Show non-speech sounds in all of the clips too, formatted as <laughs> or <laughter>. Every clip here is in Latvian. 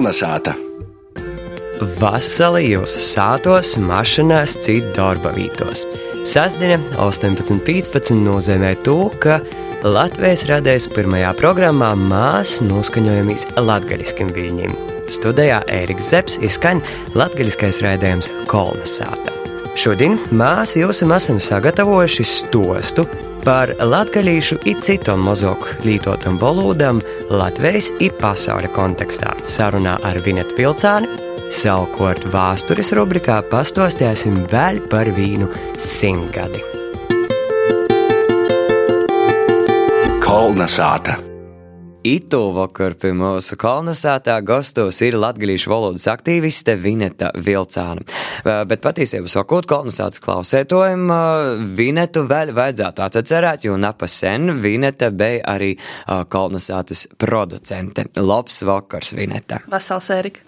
Kolnesāta! Vasarī jūsu sātos, mašīnās, citu darba vietos. Sasdiena 18.15 nozīmē to, ka Latvijas radējas pirmajā programmā māsas noskaņojamies latgaļiskiem viļņiem. Studijā Ēriks Zepsi izskaņ latgaļiskais raidījums Kolnesāta. Šodien māsa jūs esam sagatavojuši stostu par latgaļīšu i citom mozok lītotam valodam Latvijas i pasaules kontekstā sarunā ar Vinetu Vilcāni. Savukārt vēstures rubrikā pastostēsim vēl par vīnu simtgadi. Kolnesāta! Itu vakar pie mūsu kolonizētā gastos ir latgalīšu valodas aktīviste Vineta Vilcāna. Bet patiesībā sakot, kolonizētas klausētojiem Vinetu vēl vajadzētu atcerēt, jo nepasen Vineta bija arī kolonizētas producente. Labs vakars, Vineta! Vasals, Erika!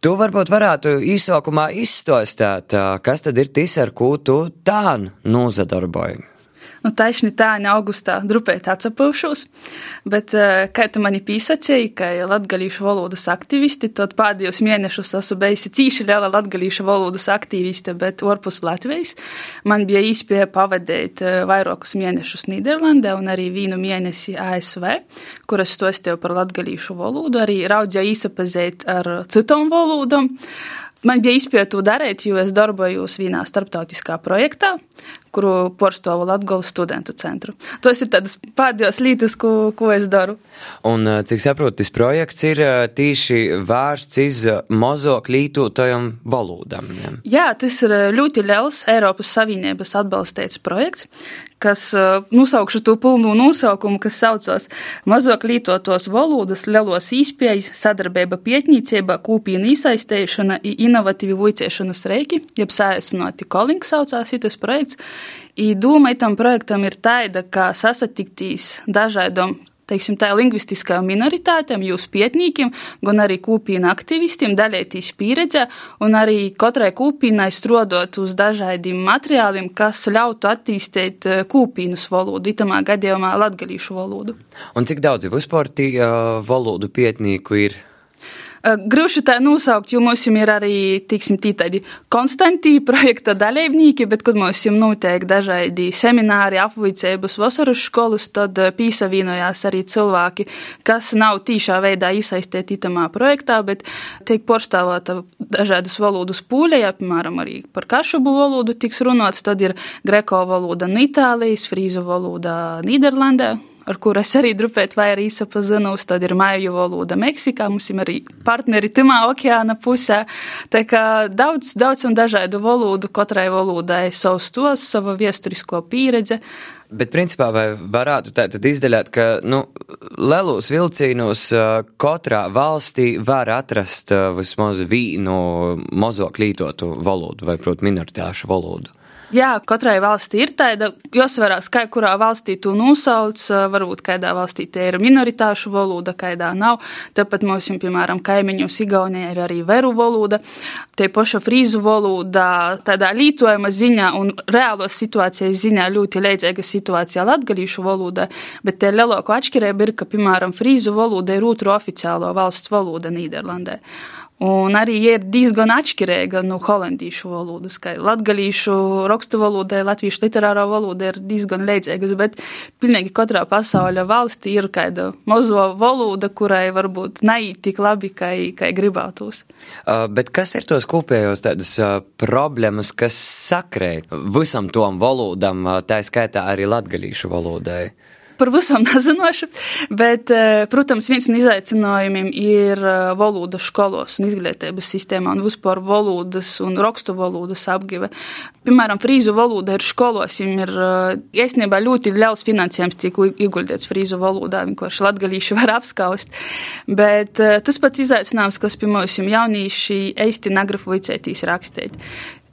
Tu varbūt varētu īsākumā izstāstīt, kas tad ir tas, ar ko tu tā nozadarboji. Nu, taisni tā, ne augustā drupēt atsapūšos, bet, kā tu mani pīsacēji, ka latgalīšu valodas aktivisti, tad pēdējos mēnešus esmu bijusi cīši liela latgalīšu valodas aktiviste, bet orpus Latvijas man bija īspēja pavadīt vairākus mēnešus Nīderlandē un arī vīnu mēnesi ASV, kuras stostīju par latgalīšu valodu, arī raudzēju īsapazēt ar citām valodām. Man bija izpēja to darīt, jo es darbojos vienā starptautiskā projektā, kuru porstovu Latvijas studentu centru. Tas ir tādas pēdējās lietas, ko, ko es daru. Un, cik saprotu, tas projekts ir tīši vērsts iz mozok lītotajam valodam. Ja? Jā, tas ir ļoti liels Eiropas Savienības atbalstīts projekts, kas nosaukšu to pilnu nosaukumu, kas saucās Mazāk lietotos valodas lielos īspējas, sadarbība pietnīcība, kūpīna iesaistēšana un inovatīvi vicēšanas reiki, jeb sāsinoti Kolings saucās šitas projekts. I doma tam projektam ir tāda, ka sasatiktīs dažādom teiksim, tā lingvistiskajām minoritātēm, jūsu pietnīkiem, gan arī kūpīna aktivistiem dalīties pieredzē un arī katrai kūpīnai strodot uz dažādiem materiāliem, kas ļautu attīstīt kūpīnas valodu, itamā gadījumā latgalīšu valodu. Un cik daudz vispār tī uh, valodu pietnīku ir? Grūši tā nosaukt, jo mums ir arī, tiksim, tādi konstanti projekta dalībnieki, bet, kad mums notiek dažādi semināri, apvicēbas, vasaras skolas, tad pīsavienojās arī cilvēki, kas nav tīšā veidā iesaistīti itamā projektā, bet tiek porštāvāta dažādas valodas pūļajā, piemēram, arī par kašubu valodu tiks runāts, tad ir greko valoda no Itālijas, frīzu valoda Nīderlandē, ar kur es arī drupēt vai arī sapazinos. Tad ir māju valoda Meksikā, mums ir arī partneri timā okeāna pusē. Tā kā daudz, daudz un dažādu valodu, katrai valodai savs tos, sava viesturisko pieredze. Bet, principā, vai varētu tā tad izdaļāt, ka, nu, lielos vilcīnos katrā valstī var atrast vismaz vīnu mozok lītotu valodu vai, protams, minoritāšu valodu? Jā, katrai valstī ir tāda, jāsverās, kā kurā valstī to nosauc, varbūt kādā valstī te ir minoritāšu valoda, kādā nav. Tāpat mums, piemēram, kaimiņos Igaunijā ir arī veru valoda, te paša frīzu valoda, tādā lītojuma ziņā un reālos situācijas ziņā ļoti līdzīga situācija latgalīšu valoda, bet te lielāko atšķirība ir, ka, piemēram, frīzu valoda ir otru oficiālo valsts valoda Nīderlandē. Un arī ir diezgan atšķirīga no holandiešu valodas, kā latgalīšu rakstu valodai, latviešu literārā valoda ir diezgan līdzīgas, bet pilnīgi katrā pasaules valstī ir kāda mazo valoda, kurai varbūt neiet tik labi, kā, kā gribētos. Uh, bet kas ir tos kopējos tādas uh, problēmas, kas sakrēja visam tom valodam, uh, tā skaitā arī latgalīšu valodai? Par visam <laughs> nezinošu, bet, eh, protams, viens no izaicinājumiem ir eh, valoda skolos un izglītības sistēmā un vispār valodas un rakstu valodas apgive. Piemēram, frīzu valoda ir skolos, viņam ir īstenībā eh, ļoti liels finansējums tiek ieguldīts frīzu valodā, vienkārši latgalīši <laughs> var apskaust. Bet tas pats izaicinājums, kas pie mums jaunīši īsti negrafu vicētīs rakstīt.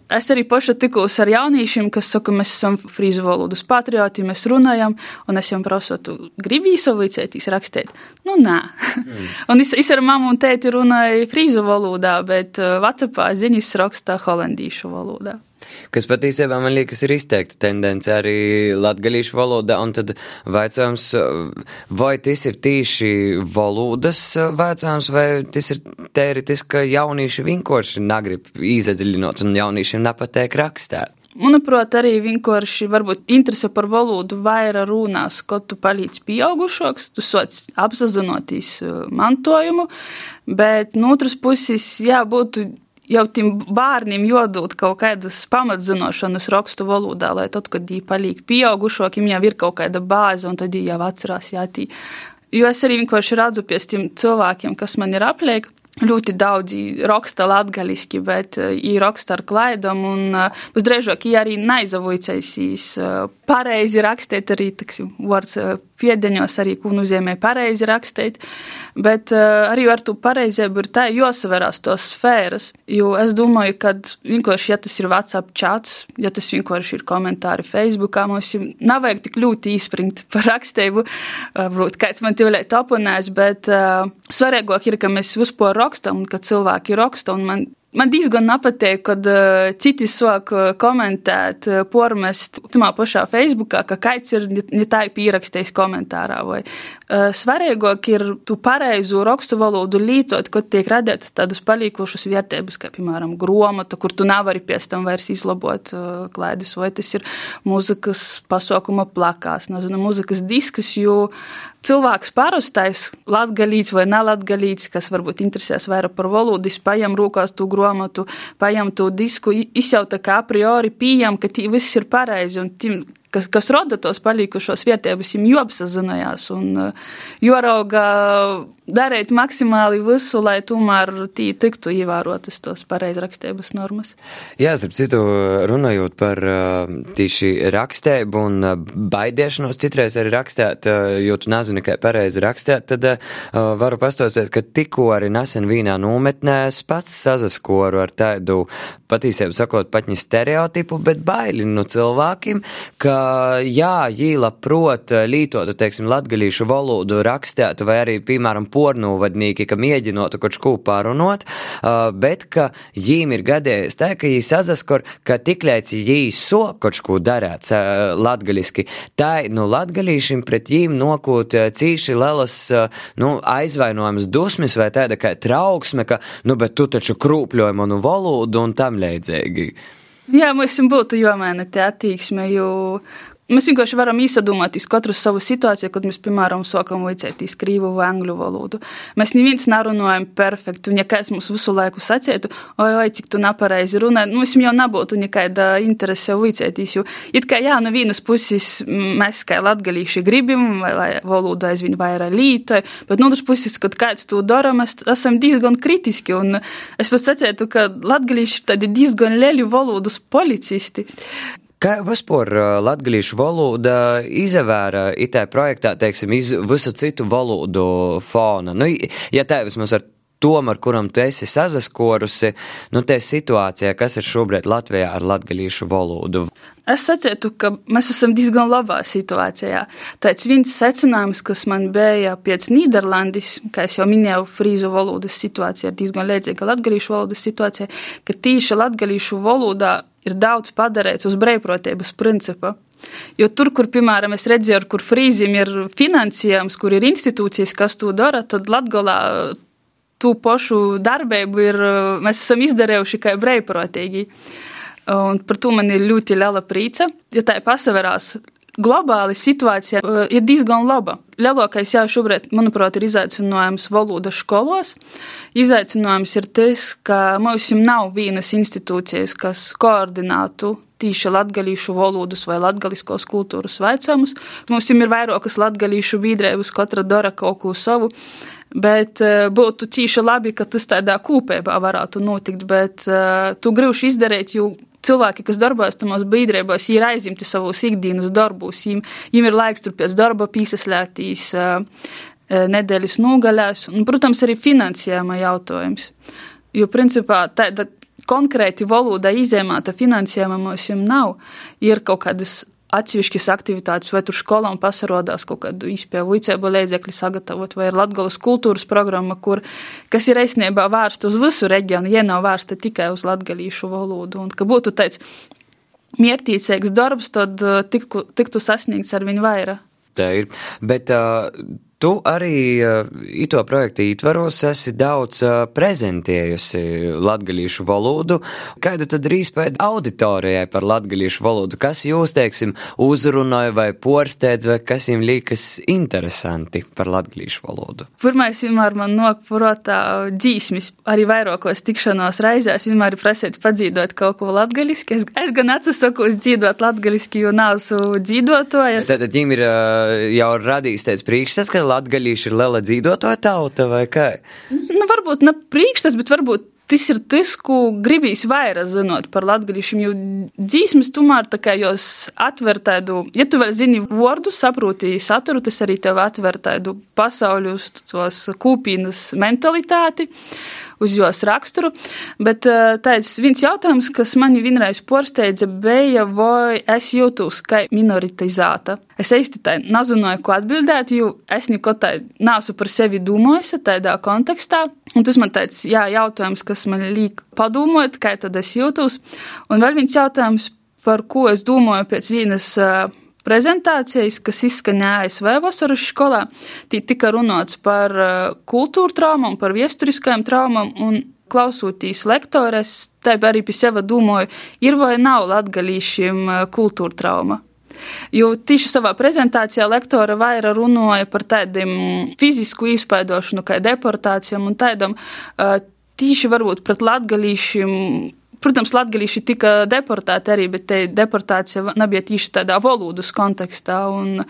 Es arī paša tikos ar jauniešiem, kas saka, mēs esam frīzu valodas patrioti, mēs runājam, un es viņam prasu, tu gribi īsavīcētīs rakstīt? Nu, nē. Mm. <laughs> un es, es ar mammu un tēti runāju frīzu valodā, bet uh, Vācijā ziņas rakstā holandīšu valodā. Kas patiesībā man liekas ir izteikta tendence arī latgalīšu valodā, un tad vaicājums, vai tas ir tīši valodas vaicājums, vai tas ir tēritis, ka jaunieši vienkārši negrib izadziļinot un jauniešiem nepateik rakstēt. Manuprāt, arī vienkārši interese par valodu vairāk runās, kad tu palīdz pieaugušoks, tu soc apzinoties mantojumu, bet no otras puses, jā, būtu jau tiem bērniem jādod kaut kādas pamatzināšanas rakstu valodā, lai tad, kad viņi paliek pieaugušākiem, jau ir kaut kāda bāze, un tad viņi jau atcerās jātī. Jo es arī vienkārši redzu pie tiem cilvēkiem, kas man ir apliek, ļoti daudzi raksta latgaliski, bet viņi raksta ar klaidām, un visdrīzāk viņi arī neizavoicēsīs pareizi rakstīt arī, taksim, vārds piedeņos arī, ko nozīmē pareizi rakstīt, bet uh, arī ar to pareizību ir tā jāsaverās tos sfēras, jo es domāju, ka vienkārši, ja tas ir WhatsApp chats, ja tas vienkārši ir komentāri Facebookā, mums nav vajag tik ļoti izspringt par rakstību, varbūt kāds man te vēlēt oponēs, bet uh, svarīgāk ir, ka mēs vispār rakstam un ka cilvēki raksta, un man Man diezgan nepatīk, kad uh, citi sāk uh, komentēt, uh, pormest tamā pašā Facebookā, ka kaits ir ne tā pierakstījis komentārā. Vai. Uh, svarīgāk ir tu pareizo rakstu valodu lītot, kad tiek radētas tādas palīkošas vērtības, kā, piemēram, gromata, kur tu nevari pēc tam vairs izlabot uh, klaidus, vai tas ir muzikas pasaukuma plakās, nezinu, muzikas disks, jo cilvēks parastais, latgalīts vai nelatgalīts, kas varbūt interesēs vairāk par valodu, paņem rokās to grāmatu, paņem to disku, izjauta, ka a priori pieņem, ka tie viss ir pareizi un tim, kas, kas rada tos palikušos vietējos, viņiem jāapzinājās un uh, jārauga darīt maksimāli visu, lai tomēr tī tiktu ievērotas tos pareizrakstības normas. Jā, starp citu, runājot par uh, tīši rakstēbu un uh, baidiešanos citreiz arī rakstēt, jo tu nezini, kā pareizi rakstēt, tad varu pastosēt, ka tikko arī nesen vīnā nometnē es pats sazaskoru ar tādu patīsību sakot patņi stereotipu, bet baili no cilvēkiem, ka jā, jīla prot lītotu, teiksim, latgalīšu valodu rakstētu vai arī, piemēram, pornūvadnīgi, ka mēģinotu kaut ko pārunot, bet ka jīm ir gadējies tā, ka jī sazaskor, ka tiklēts jī so kaut ko darēts latgaliski, tā, nu, latgalīšiem pret jīm nokūt cīši lelas, nu, aizvainojums dusmis vai tāda kā trauksme, ka, nu, bet tu taču krūpļoji manu valodu un tam līdzīgi. Jā, mums būtu jāmaina tā attieksme, jo Mēs vienkārši varam izdomāt katru savu situāciju, kad mēs, piemēram, sākam vicēties krīvu vai angļu valodu. Mēs neviens nerunājam perfekti, un ja kāds mums visu laiku sacītu, oi, oi, cik tu nepareizi runā, nu, mums jau nebūtu nekāda interese vicēties, jo it kā jā, no vienas puses mēs kā latgalīši gribam, vai lai valoda aizvien vairāk lītoja, bet no otras puses, kad kāds to dara, mēs esam diezgan kritiski, un es pat sacītu, ka latgalīši ir tādi diezgan lieli valodas policisti. Kā vispār latviešu valoda izavēra itā projektā, teiksim, iz visu citu valodu fona? Nu, ja tā vismaz ar tom, ar kuram tu esi sazaskorusi, nu, te situācijā, kas ir šobrīd Latvijā ar latviešu valodu? Es sacītu, ka mēs esam diezgan labā situācijā. Tāds viens secinājums, kas man bija pēc Nīderlandes, kā jau minēju, frīzu valodas situācija ir diezgan līdzīga latviešu valodas situācijai, ka tīši latviešu valodā ir daudz padarīts uz brīvprātības principa. Jo tur, kur, piemēram, es redzēju, kur frīzim ir finansējums, kur ir institūcijas, kas to dara, tad Latgolā tu pašu darbību ir, mēs esam izdarījuši kā brīvprātīgi. Un par to man ir ļoti liela prīca. Ja tā ir pasaverās, globāli situācija uh, ir diezgan laba. Lielākais jau šobrīd, manuprāt, ir izaicinājums valoda skolos. Izaicinājums ir tas, ka mums nav vienas institūcijas, kas koordinātu tīši latgalīšu valodas vai latgaliskos kultūras vaicojumus. Mums ir vairākas latgalīšu biedrības, katra dara kaut ko savu. Bet uh, būtu tīši labi, ka tas tādā kūpībā varētu notikt, bet uh, tu grūši izdarīt, jo cilvēki, kas darbojas tajos biedrībās, ir aizimti savos ikdienas darbos, viņiem, viņiem ir laiks tur pēc darba piesaistīt nedēļas nogalēs, un, protams, arī finansējuma jautājums. Jo, principā, tāda konkrēti valoda izēmāta finansējuma mums nav. Ir kaut kādas atsevišķas aktivitātes, vai tur skolām pasarodās kaut kādu izpēju vicēbu līdzekļu sagatavot, vai ir Latgolas kultūras programma, kur, kas ir īstenībā vērsta uz visu reģionu, ja nav vērsta tikai uz latgalīšu valodu, un ka būtu tāds miertīcīgs darbs, tad tiktu, tiktu sasniegts ar viņu vairāk. Tā ir. Bet uh, Tu arī uh, ito projekta ietvaros esi daudz uh, prezentējusi latgalīšu valodu. Kāda tad izpēta auditorijai par latgalīšu valodu? Kas jūs, teiksim, uzrunāja vai porsteidz, vai kas jums liekas interesanti par latgalīšu valodu? Pirmais vienmēr man nok protā dzīsmis. Arī vairākos tikšanās reizēs vienmēr ir prasīts padzīdot kaut ko latgaliski. Es, es gan atsasakos dzīdot latgaliski, jo neesmu dzīdotojas. Tad viņiem ir uh, jau radījis tāds priekšstats, ka latgaļīši ir liela dzīvotāja tauta vai kā? Nu, varbūt ne priekšstats, bet varbūt tas ir tas, ko gribīs vairāk zināt par latgadīšiem, jo dzīsmes tomēr tā kā jos atver tādu, ja tu vēl zini vārdu, saproti saturu, tas arī tev atver tādu pasauļu uz tos kūpīnas mentalitāti uz jos raksturu. Bet eh, tāds viens jautājums, kas mani vienreiz porsteidza, bija, vai es jūtos kā minoritizēta. Es īsti tā nezināju, ko atbildēt, jo es neko tādu nesu par sevi domājis tādā kontekstā. Un tas man tāds jā, jautājums, kas man liek padomāt, kā es jūtos. Un vēl viens jautājums, par ko es domāju pēc vienas prezentācijas, kas izskanēja ASV vasaras skolā. Tī tika runāts par kultūra traumām, par viesturiskajām traumām. Klausoties lektores, tā arī pie sevis domāju, ir vai nav latgalīšiem uh, kultūra trauma. Jo tieši savā prezentācijā lektora vairāk runāja par tādiem fizisku izpaidošanu, kā deportācijām un tādam uh, tīši varbūt pret latgalīšiem Protams, latgalīši tika deportēti arī, bet te deportācija nebija tieši tādā valodas kontekstā. Un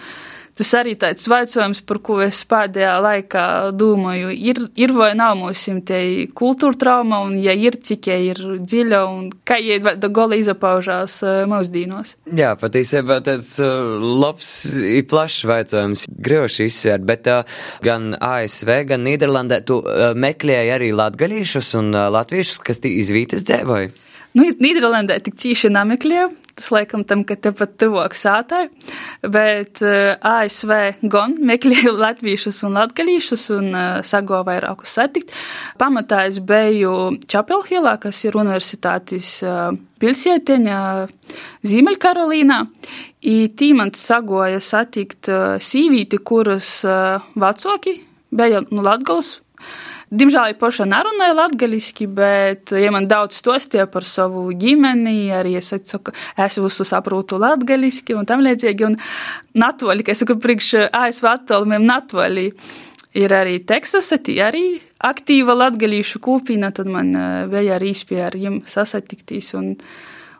tas arī tāds vaicojums, par ko es pēdējā laikā domāju, ir, ir vai nav mums tie kultūra trauma, un ja ir, cik ja ir dziļa, un kā jie vēl goli izapaužās mūsdīnos. Jā, patiesībā tāds labs, plašs vaicojums, grioši izsvērt, bet uh, gan ASV, gan Nīderlandē tu meklēji arī latgalīšus un latviešus, kas tī izvītas dzēvoja. Nu, Nīderlandē tik cīši nemeklēju, tas laikam tam, ka tepat tuvāk sātai, bet uh, eh, ASV gan meklēju <laughs> latviešus un latgalīšus un uh, sago vairākus satikt. Pamatā es biju Čapelhilā, kas ir universitātes uh, pilsētiņa Ziemeļkarolīnā. Tī man sagoja satikt uh, sīvīti, kuras uh, vecāki bija nu, Latgals Diemžēl viņa paša nerunāja latviešu, bet, ja man daudz stostīja par savu ģimeni, arī es saku, es visu saprotu latviešu un tam līdzīgi. Un Natūrāli, ka es saku, priekš ASV attālumiem Natūrāli. Ir arī Teksasa, tie arī aktīva latviešu kūpīna, tad man bija arī iespēja ar viņiem sasatikties. Un,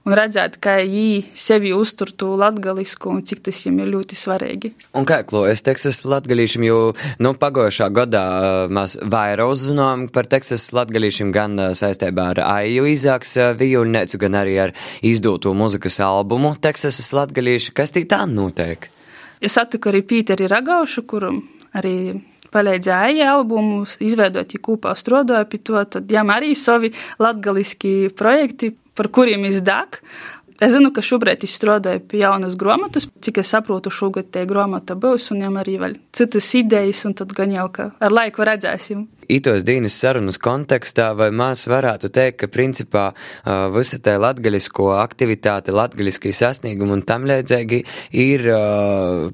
un redzēt, kā viņi sevi uztur to latgalisku un cik tas viņam ir ļoti svarīgi. Un kā klojas Teksas latgalīšiem, jo, nu, pagojušā gadā uh, mēs vairāk uzzinām par Teksas latgalīšiem gan uh, saistībā ar Aiju Izāks uh, vijuļnēcu, gan arī ar izdoto muzikas albumu Teksasas latgalīši. Kas tī tā notiek? Es satiku arī Pīteri Ragaušu, kuram arī palīdzēja albumu izveidot, ja kopā strādāja pie to, tad jām arī savi latgaliski projekti par kuriem izdāk. Es zinu, ka šobrīd es strādāju pie jaunas grāmatas, cik es saprotu, šogad tie grāmata būs, un viņam arī vēl citas idejas, un tad gan jau, ka ar laiku redzēsim. Itos dienas sarunas kontekstā, vai mēs varētu teikt, ka principā visa tā latgaļisko aktivitāte, latgaļiskie sasniegumi un tam līdzīgi ir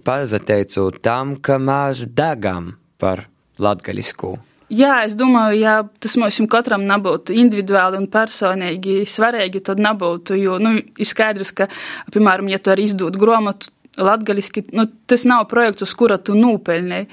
pazateicu tam, ka mēs degam par latgaļisko. Jā, es domāju, ja tas mums katram nebūtu individuāli un personīgi svarīgi, tad nebūtu. Jo nu, ir skaidrs, ka, piemēram, ja tu arī izdod grāmatu, Latgaliski, nu, tas nav projekts, uz kura tu nopelni.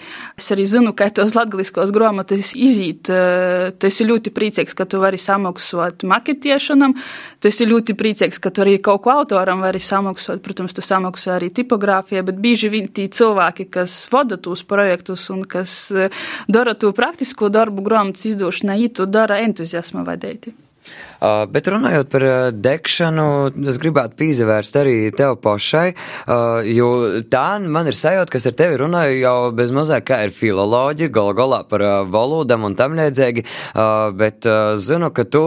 Es arī zinu, ka tos latgaliskos grāmatas izīt. Eh, tu esi ļoti priecīgs, ka tu vari samaksāt maketiešanam. Tu esi ļoti priecīgs, ka tu arī kaut ko autoram vari samaksāt. Protams, tu samaksā arī tipogrāfijai, bet bieži vien tie cilvēki, kas vada tos projektus un kas eh, dara to praktisko darbu grāmatas izdošanai, to dara entuziasma vadēti. Uh, bet runājot par uh, degšanu, es gribētu pīzevērst arī tev pašai, uh, jo tā man ir sajūta, kas ar tevi runāju jau bez mazāk kā ir filoloģija, gala galā par uh, valodam un tam līdzīgi, uh, bet uh, zinu, ka tu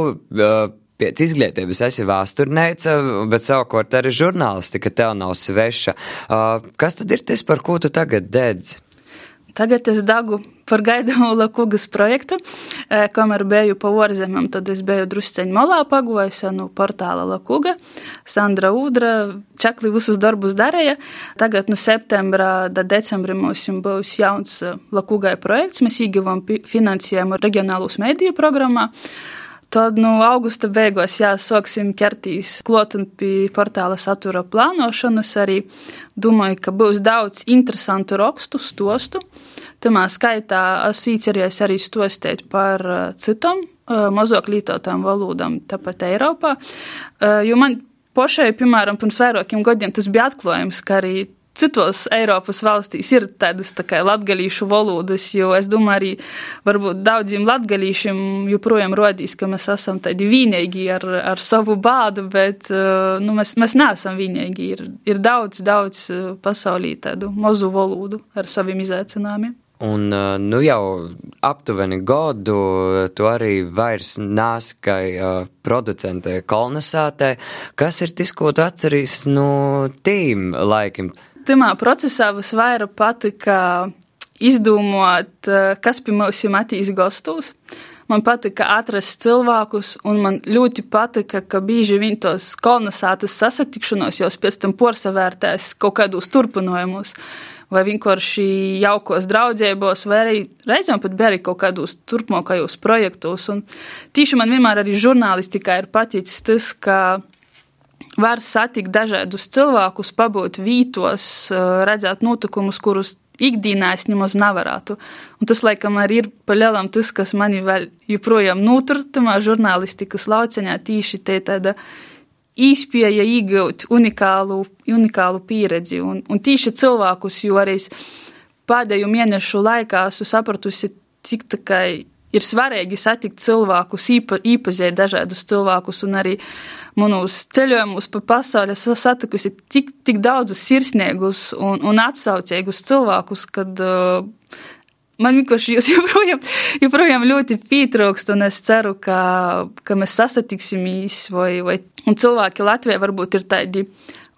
pēc izglītības esi vēsturniece, bet savukārt arī žurnālistika tev nav sveša. Kas tad ir tas, par ko tu tagad dedzi? Tagad es dagu par gaidāmo Lakugas projektu. Kamēr biju pa ārzemēm, tad es biju drusceņi malā pagojusi no portāla Lakuga. Sandra Udra čakli visus darbus darīja. Tagad no septembra līdz decembrim mums būs jauns Lakugai projekts. Mēs ieguvām finansējumu reģionālus mediju programmā. Tad nu, augusta beigās jāsāksim ķerties klotni pie portāla satura plānošanas. Arī domāju, ka būs daudz interesantu rakstu, stostu. Tamā skaitā esmu iecerējis arī stostēt par uh, mazāk lietotām valodām, tāpat Eiropā. Jo man pašai, piemēram, pirms vairākiem gadiem tas bija atklājums, ka arī citos Eiropas valstīs ir tādas tā kā latgalīšu valodas, jo es domāju, arī varbūt daudziem latgalīšiem joprojām rodīs, ka mēs esam tādi vienīgi ar, ar savu bādu, bet uh, nu, mēs, mēs neesam vienīgi. Ir, ir daudz, daudz uh, pasaulī tādu mazu valodu ar saviem izaicinājumiem. Un uh, nu jau aptuveni gadu tu arī vairs nāskai uh, producentē kolonizētē. Kas ir tas, ko tu atceries no tīm laikiem? Timā procesā visvairāk patika izdomāt, eh, kas pie mums ir matīs gastos. Man patika atrast cilvēkus, un man ļoti patika, ka bieži vien tos kolonizētas sasatikšanos jau pēc tam porsavērtēs kaut kādos turpinājumus, vai vienkārši jaukos draudzībos, vai arī reizēm pat bija kaut kādos turpmākajos projektos. Un tīši man vienmēr arī žurnālistikā ir paticis tas, ka var satikt dažādus cilvēkus, pabūt vītos, redzēt notikumus, kurus ikdienā es nemaz nevarētu. Un tas, laikam, arī ir palielam tas, kas mani vēl joprojām noturtamā žurnālistikas lauciņā tīši te tāda īspēja iegūt unikālu, unikālu pieredzi. Un, un tīši cilvēkus, jo arī pēdējo mēnešu laikā esmu sapratusi, cik kā ir svarīgi satikt cilvēkus, īpa, īpazīt dažādus cilvēkus, un arī manos ceļojumos pa pasauli. Esmu satikusi tik, tik daudzus sirsnīgus un, un atsaucīgus cilvēkus, kad uh, man vienkārši jūs <laughs> joprojām, joprojām ļoti pietrūkst, un es ceru, ka, ka mēs sastatiksimies, vai, vai cilvēki Latvijā varbūt ir tādi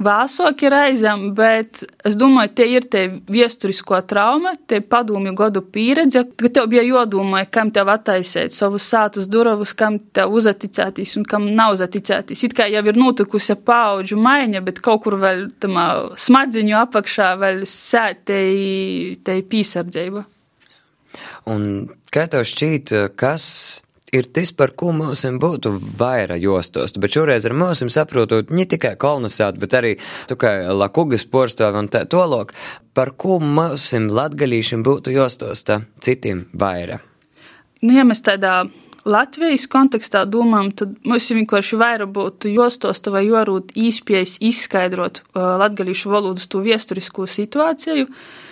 vēsoki reizēm, bet es domāju, tie ir tie viesturisko trauma, tie padomju gadu pieredze, ka tev bija jodomā, kam tev attaisēt savus sātus durvus, kam tev uzaticētīs un kam nav uzaticētīs. It kā jau ir notikusi paudžu maiņa, bet kaut kur vēl tamā smadziņu apakšā vēl sētēji te pīsardzība. Un kā tev šķīt, kas ir tas, par ko mums būtu vairāk jostos. Bet šoreiz ar mums saprotot ne tikai kolonizēt, bet arī lakugas porstāvi un tā tolok, par ko mums latgalīšiem būtu jostos citiem vairāk. Nu, ja mēs tādā Latvijas kontekstā domājam, tad mums vienkārši vairāk būtu jostos vai jorūt īspējas izskaidrot uh, latgalīšu valodas to viesturisko situāciju, uh,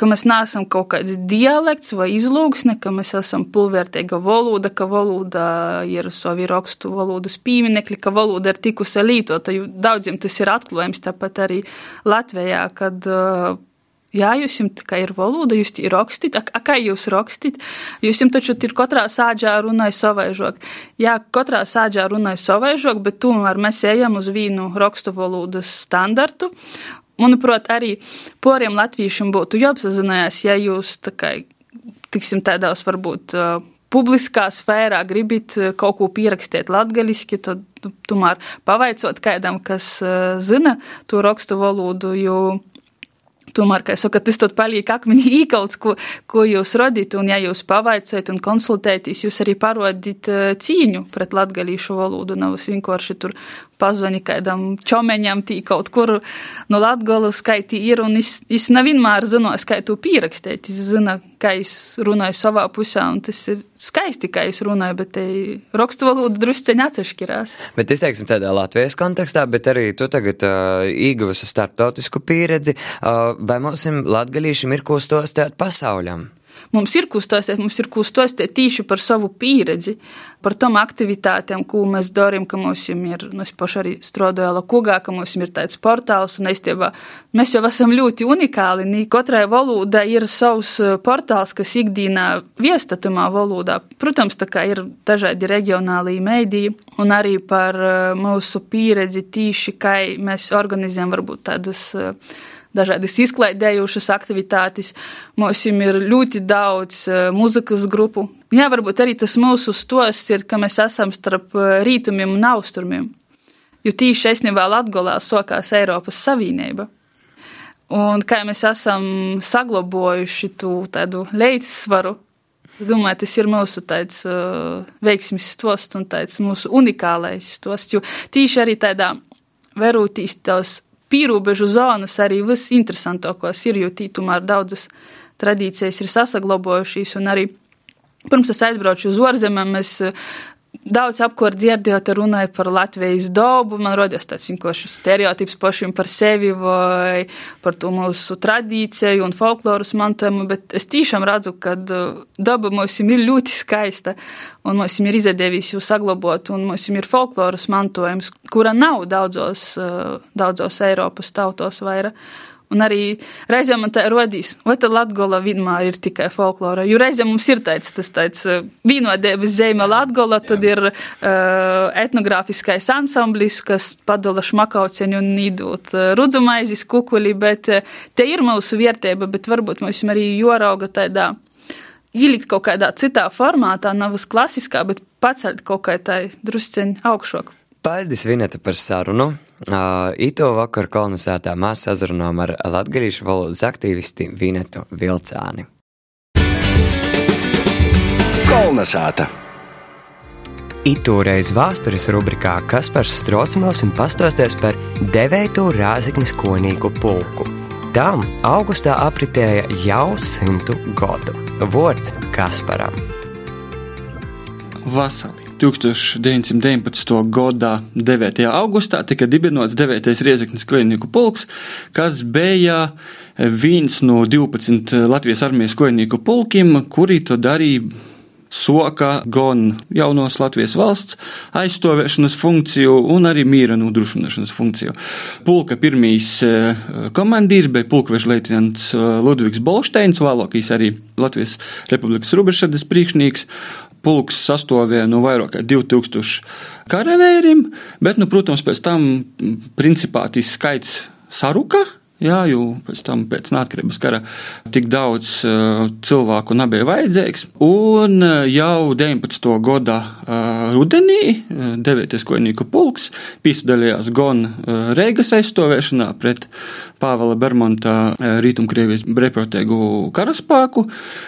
ka mēs neesam kaut kāds dialekts vai izlūksne, ka mēs esam pulvērtīga valoda, ka valoda ir savi rakstu valodas pieminekļi, ka valoda ir tikusi lītota. Daudziem tas ir atklājums, tāpat arī Latvijā, kad Jā, jūs kā ir valoda, jūs ir rakstīt, a, kā jūs rakstīt, jūs taču ir katrā sāģā runāja savaižok. Jā, katrā sāģā runāja savaižok, bet tomēr mēs ejam uz vīnu rakstu valodas standartu, Manuprāt, arī poriem latviešiem būtu jāapzinājās, ja jūs tā kā, tiksim, tādās varbūt publiskā sfērā gribat kaut ko pierakstīt latgaliski, tad nu, tomēr pavaicot kādam, kas zina to rakstu valodu, jo Tomēr, kā saka, tas tad paliek akmenī <laughs> īkalts, ko, ko jūs radīt, un ja jūs pavaicojat un konsultēties, jūs arī parodīt cīņu pret latgalīšu valodu, nav vienkārši tur pazvani kādam čomeņam, tī kaut kur no Latgola skaitī ir, un es, es nevienmēr zinos, kā to pierakstīt. Es zinu, kā es runāju savā pusē, un tas ir skaisti, kā es runāju, bet te rakstu valoda drusceņi atšķirās. Bet es teiksim tādā Latvijas kontekstā, bet arī tu tagad uh, ieguvusi starptautisku pieredzi, uh, vai mums latgalīšiem ir ko stostāt pasauļam? Mums ir kustosies, mums ir kustosies tīši par savu pieredzi, par tom aktivitātēm, ko mēs darām, ka mums ir, nu, es paši arī strādāju Lakugā, ka mums ir tāds portāls, un īstenībā mēs jau esam ļoti unikāli. Katrai valodai ir savs eh, portāls, kas ikdienā viestatumā valodā. Protams, tā kā ir dažādi reģionālī mēdīji, un arī par eh, mūsu pieredzi tīši, kā mēs organizējam varbūt tādas uh, dažādas izklaidējušas aktivitātes. Mums ir ļoti daudz eh, muzikas grupu. Jā, varbūt arī tas mūsu stosts ir, ka mēs esam starp eh, rītumiem un austrumiem. Jo tīši esnībā Latgolā sokās Eiropas Savienība. Un kā mēs esam saglabojuši tādu līdzsvaru, es domāju, tas ir mūsu tāds uh, veiksmīgs stosts un tāds mūsu unikālais stosts. Jo tīši arī tādā verūtīs tos pīrobežu zonas arī visinteresantākos ir, jo tī tomēr daudzas tradīcijas ir sasaglobojušās un arī Pirms es aizbraucu uz ārzemēm, es Daudz apkārt dzirdējot, runāja par Latvijas dabu. Man rodas tāds vienkārši stereotips pašam par sevi vai par to mūsu tradīciju un folkloras mantojumu, bet es tiešām redzu, ka daba mums ir ļoti skaista un mums ir izdevies jau saglabāt, un mums ir folkloras mantojums, kura nav daudzos, daudzos Eiropas tautos vairāk. Un arī reizēm man tā rodīs, vai tad Latgola vienmēr ir tikai folklora. Jo reizēm mums ir tāds, tas tāds uh, vienotības zeme Latgola, tad ir uh, etnogrāfiskais ansamblis, kas padala šmakauceņu un īdūt uh, rudzumaizis kukuli, bet te ir mūsu vērtība, bet varbūt mums arī jorauga tādā ielikt kaut kādā citā formātā, nav uz klasiskā, bet pacelt kaut kā tā drusceņi augšāk. Paldies, Vineta, par sarunu. Uh, ito vakar kolonizētā mēs sazrunājām ar latgadījušu valodas aktīvisti Vinetu Vilcāni. Kolonizēta! Itūreiz vēstures rubrikā Kaspars Strocmovs un pastāsties par devētu rāziknis konīgu pulku. Tam augustā apritēja jau simtu gadu. Vārds Kasparam. Vasarī 1919. gada 9. augustā tika dibināts 9. Riezeknis kojnieku pulks, kas bija viens no 12 Latvijas armijas kojnieku pulkiem, kuri to darīja soka gan jaunos Latvijas valsts aizstāvēšanas funkciju un arī mīra nodrošināšanas funkciju. Pulka pirmīs eh, komandīrs bija pulkveža leitnants eh, Ludvigs Bolšteins, vēlākais arī Latvijas Republikas robežsardas priekšnieks, pulks sastāvēja no vairāk kā 2000 karavīriem, bet, nu, protams, pēc tam principā tas skaits saruka. Jā, jo pēc tam, pēc neatkarības kara, tik daudz uh, cilvēku nebija vajadzīgs. Un uh, jau 19. gada uh, rudenī uh, 9. kojnieku pulks piedalījās gan uh, Reigas aizstāvēšanā pret Pāvela Bermonta uh, Rietumkrievijas brīvprātīgu karaspēku.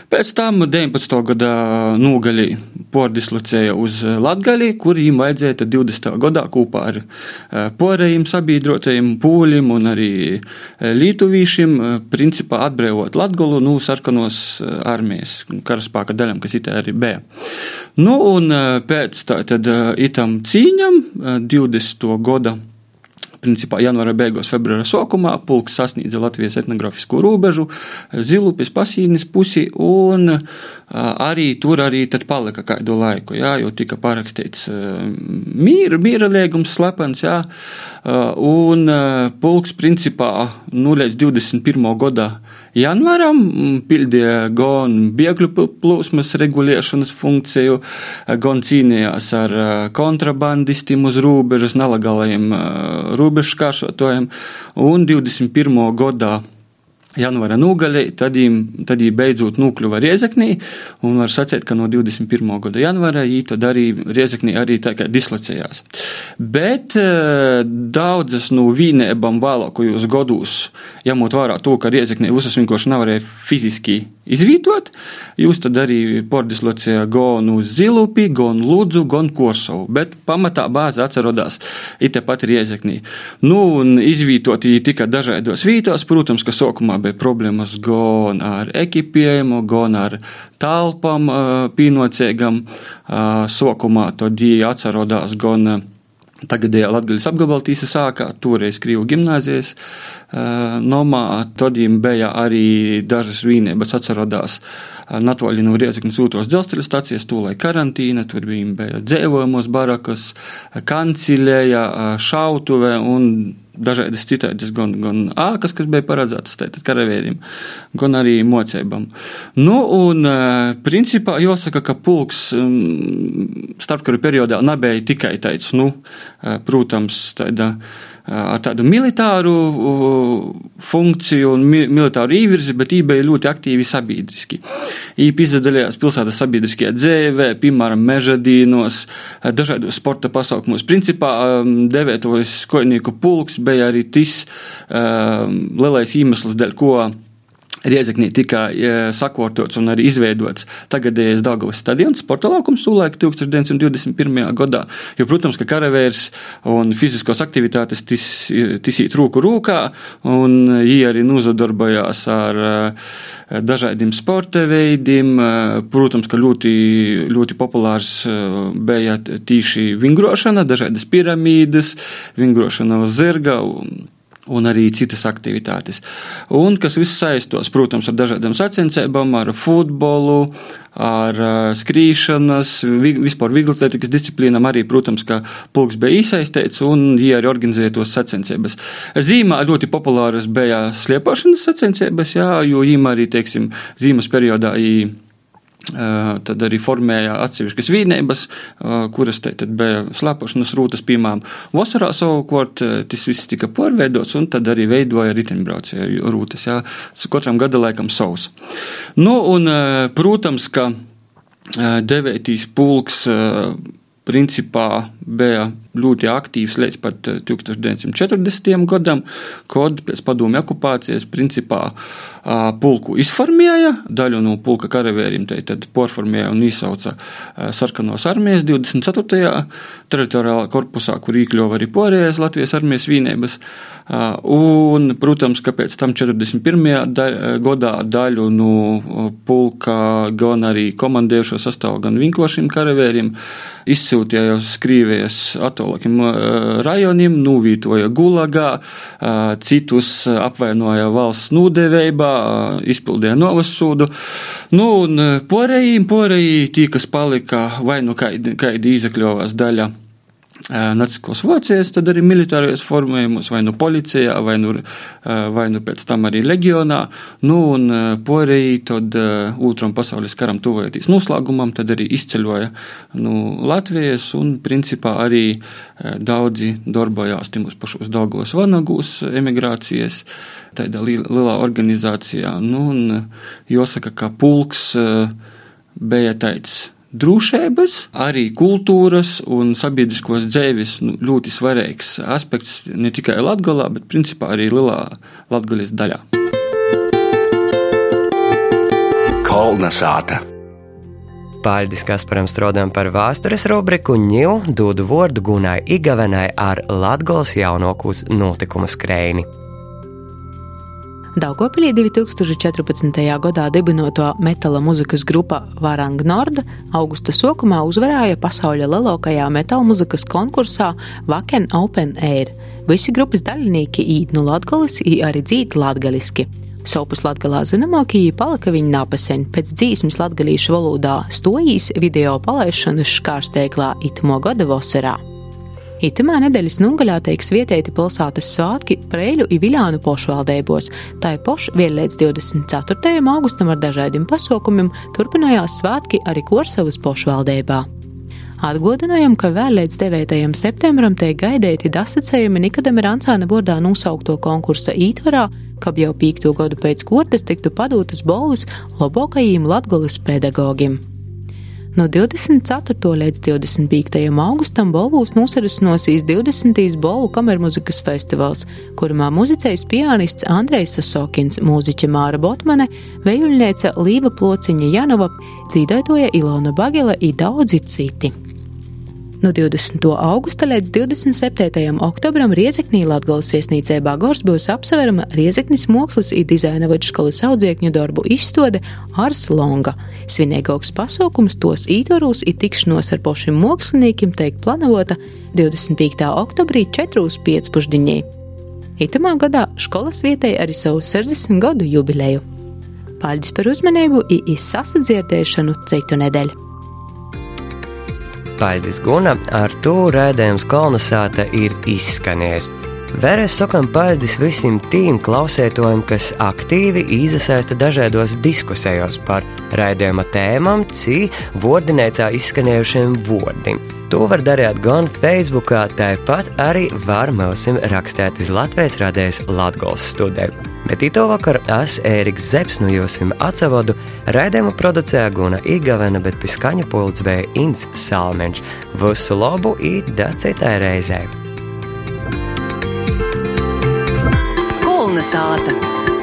Pēc tam 19. gada nogalī pordislocēja uz Latgali, kur viņam vajadzēja 20. gadā kopā ar uh, porējiem sabiedrotajiem pūļiem un arī Lietuvīšiem principā atbrīvot Latgolu no sarkanos armijas karaspēka daļām, kas itā arī bija. Nu, un pēc tad itam cīņam 20. gada principā janvāra beigās, februāra sākumā pulks sasniedza Latvijas etnogrāfisko robežu, Zilupes pasīnis pusi, un arī tur arī palika kādu laiku, jā, jo tika parakstīts mīra, mīra liegums slepens, jā, un pulks principā nu līdz 21. gadā janvaram pildīja gan bēgļu plūsmas regulēšanas funkciju, gan cīnījās ar kontrabandistiem uz robežas, nelegalajiem robežu kāršotājiem, un 21. gadā janvāra nogalē, tad viņi beidzot nokļuva Riezeknī, un var sacīt, ka no 21. gada janvāra viņi tad arī Riezeknī arī tā kā dislocējās. Bet eh, daudzas no vīnēbām vēlākajos gados, ņemot vērā to, ka Riezeknī visas vienkārši nevarēja fiziski izvietot, jūs tad arī pordislocēja gan uz Zilupi, gan Lūdzu, gan Korsovu, bet pamatā bāze atcerodās it tepat Riezeknī. Nu, un izvietot tika dažādos vītos, protams, ka sākumā bija problēmas gan ar ekipējumu, gan ar telpām pīnocēgam. Sākumā tad atcerodās gan Tagadējā Latvijas apgabalā tīsa sākā, toreiz Krievu gimnāzijas nomā, tad viņiem bija arī dažas vīnības atcerodās Natoļi no Rieziknas otros dzelzceļa stācijas, tūlai karantīna, tur bija, dzēvojumos barakas, kancilēja, šautuve un dažādas citādas, gan, gan ākas, kas bija paredzētas tātad karavīriem, gan arī mocībām. Nu, un principā jāsaka, ka pulks starpkaru periodā nebija tikai tāds, nu, protams, tāda ar tādu militāru funkciju un mi militāru īvirzi, bet īstenībā ļoti aktīvi sabiedriski. Īpaši izdalījās pilsētas sabiedriskajā dzīvē, piemēram, mežadīnos, dažādos sporta pasaukumos. Principā devētojas skojnieku pulks bija arī tas lielais iemesls, dēļ ko Riedzeknī tika e, sakārtots un arī izveidots tagadējais Dāngavas stadions, sporta laukums, tūlēk 1921. gadā. Jo, protams, ka karavērs un fiziskos aktivitātes tisīt roku rūkā, un viņi arī nozadarbojās ar e, dažādiem sporta veidiem. E, protams, ka ļoti, ļoti populārs bija tīši vingrošana, dažādas piramīdas, vingrošana uz zirga. Un, un arī citas aktivitātes. Un kas viss saistos, protams, ar dažādām sacensībām, ar futbolu, ar skrīšanas, vispār vieglatlētikas disciplīnām arī, protams, ka pulks bija iesaistīts un viņi arī organizēja tos sacensības. Zīmā ļoti populāras bija sliepošanas sacensības, jā, jo viņi arī, teiksim, zīmes periodā viņi Tad arī formēja atsevišķas vīnības, kuras te bija slēpošanas rūtas, piemēram. Vasarā savukārt tas viss tika pārveidots, un tad arī veidoja riteņbraucēju rūtas. Jā, katram gada laikam savs. Nu, un, protams, ka devētīs pulks principā bija ļoti aktīvs līdz pat 1940. gadam, kad pēc padomju okupācijas principā pulku izformēja, daļu no pulka karavīriem porformēja un izsauca sarkanos armijas 24. teritoriālā korpusā, kur īkļuva arī porējais Latvijas armijas vienības. Un, protams, ka pēc tam 41. gadā daļu no pulka gan arī komandējušo sastāvu, gan vinkošiem karavīriem izsūtīja uz Krīvijas attālākiem rajoniem, nūvītoja Gulagā, citus apvainoja valsts nūdevībā, izpildīja novasūdu. Nu, un porējiem, porējī tī, kas palika vai nu kaidi, kaidi izakļovās daļa Naciskos Vācijas, tad arī militārijos formējumus, vai nu policijā, vai nu, vai nu pēc tam arī leģionā. Nu, un porēji tad otram pasaules karam tuvojoties noslēgumam, tad arī izceļoja nu, Latvijas un principā arī daudzi darbojās timus pašos Daugos vanagūs emigrācijas, tādā lielā organizācijā. Nu, un jāsaka, ka pulks bija tāds drošības, arī kultūras un sabiedriskos dzīves nu, ļoti svarīgs aspekts ne tikai Latvijā, bet principā arī lielā Latvijas daļā. Kolna sāta. Paldies Kasparam Strodam par vēstures rubriku ņū dodu vārdu Gunai Igavenai ar Latgols jaunokūs notikumu skrēni. Daugopilī 2014. gadā dibinoto metāla muzikas grupa Varang Nord augusta sākumā uzvarēja pasaules lielākajā metāla muzikas konkursā Vaken Open Air. Visi grupas dalībnieki īt no latgalis, arī dzīt latgaliski. Sopus latgalā zināmākie palika viņa napaseņ pēc dzīsmes latgalīšu valodā stojīs video palaišanas škārsteiklā itmo gada vasarā. Itamā nedēļas nogalē teiks vietēti pilsētas svētki Preļu un Viļānu pošvaldībos. Tā ir poša vēl līdz 24. augustam ar dažādiem pasaukumiem turpinājās svētki arī Korsavas pošvaldībā. Atgādinājām, ka vēl līdz 9. septembrim tiek gaidīti dasacējumi Nikodama Rancāna vārdā nosaukto konkursa ītvarā, kad jau pīkto gadu pēc kortes tiktu padotas balvas labākajiem latgolas pedagogiem. No 24. līdz 25. augustam Bolvūs nosarisinosies 20. Bolvu kamermuzikas festivāls, kurumā muzicējs pianists Andrejs Sasokins, mūziķa Māra Botmane, vejuļniece Līva Plociņa Janova, dzīdētoja Ilona Bagela un daudzi citi. No 20. augusta līdz 27. oktobram Riezeknī Latgales viesnīcē Bagors būs apsverama Riezeknis mākslas un dizaina vidusskolas audziekņu darbu izstāde Ars Longa. Svinīgāks pasākums tos ītvaros ir tikšanos ar pašiem māksliniekiem teikt planavota 25. oktobrī 4.5. Itamā gadā skolas vietai arī savu 60 gadu jubileju. Paldies par uzmanību izsasadzirdēšanu citu nedēļu. Paldies Guna, ar to rādījums kolonizāta ir izskanējis. Vēlreiz sakām paldies visiem tiem klausētājiem, kas aktīvi iesaista dažādos diskusijos par raidījuma tēmām, cī vārdinēcā izskanējušiem vārdiem. To var darīt gan Facebook, tāpat arī var mums rakstīt uz Latvijas radējas Latvijas studiju. Bet īto vakar es, Ēriks Zepsi, no jums atsavodu raidījumu producēja Guna Igavena, bet pie skaņa pults bija Inns Salmenš. Visu labu un da citai reizei! Kulna sāta!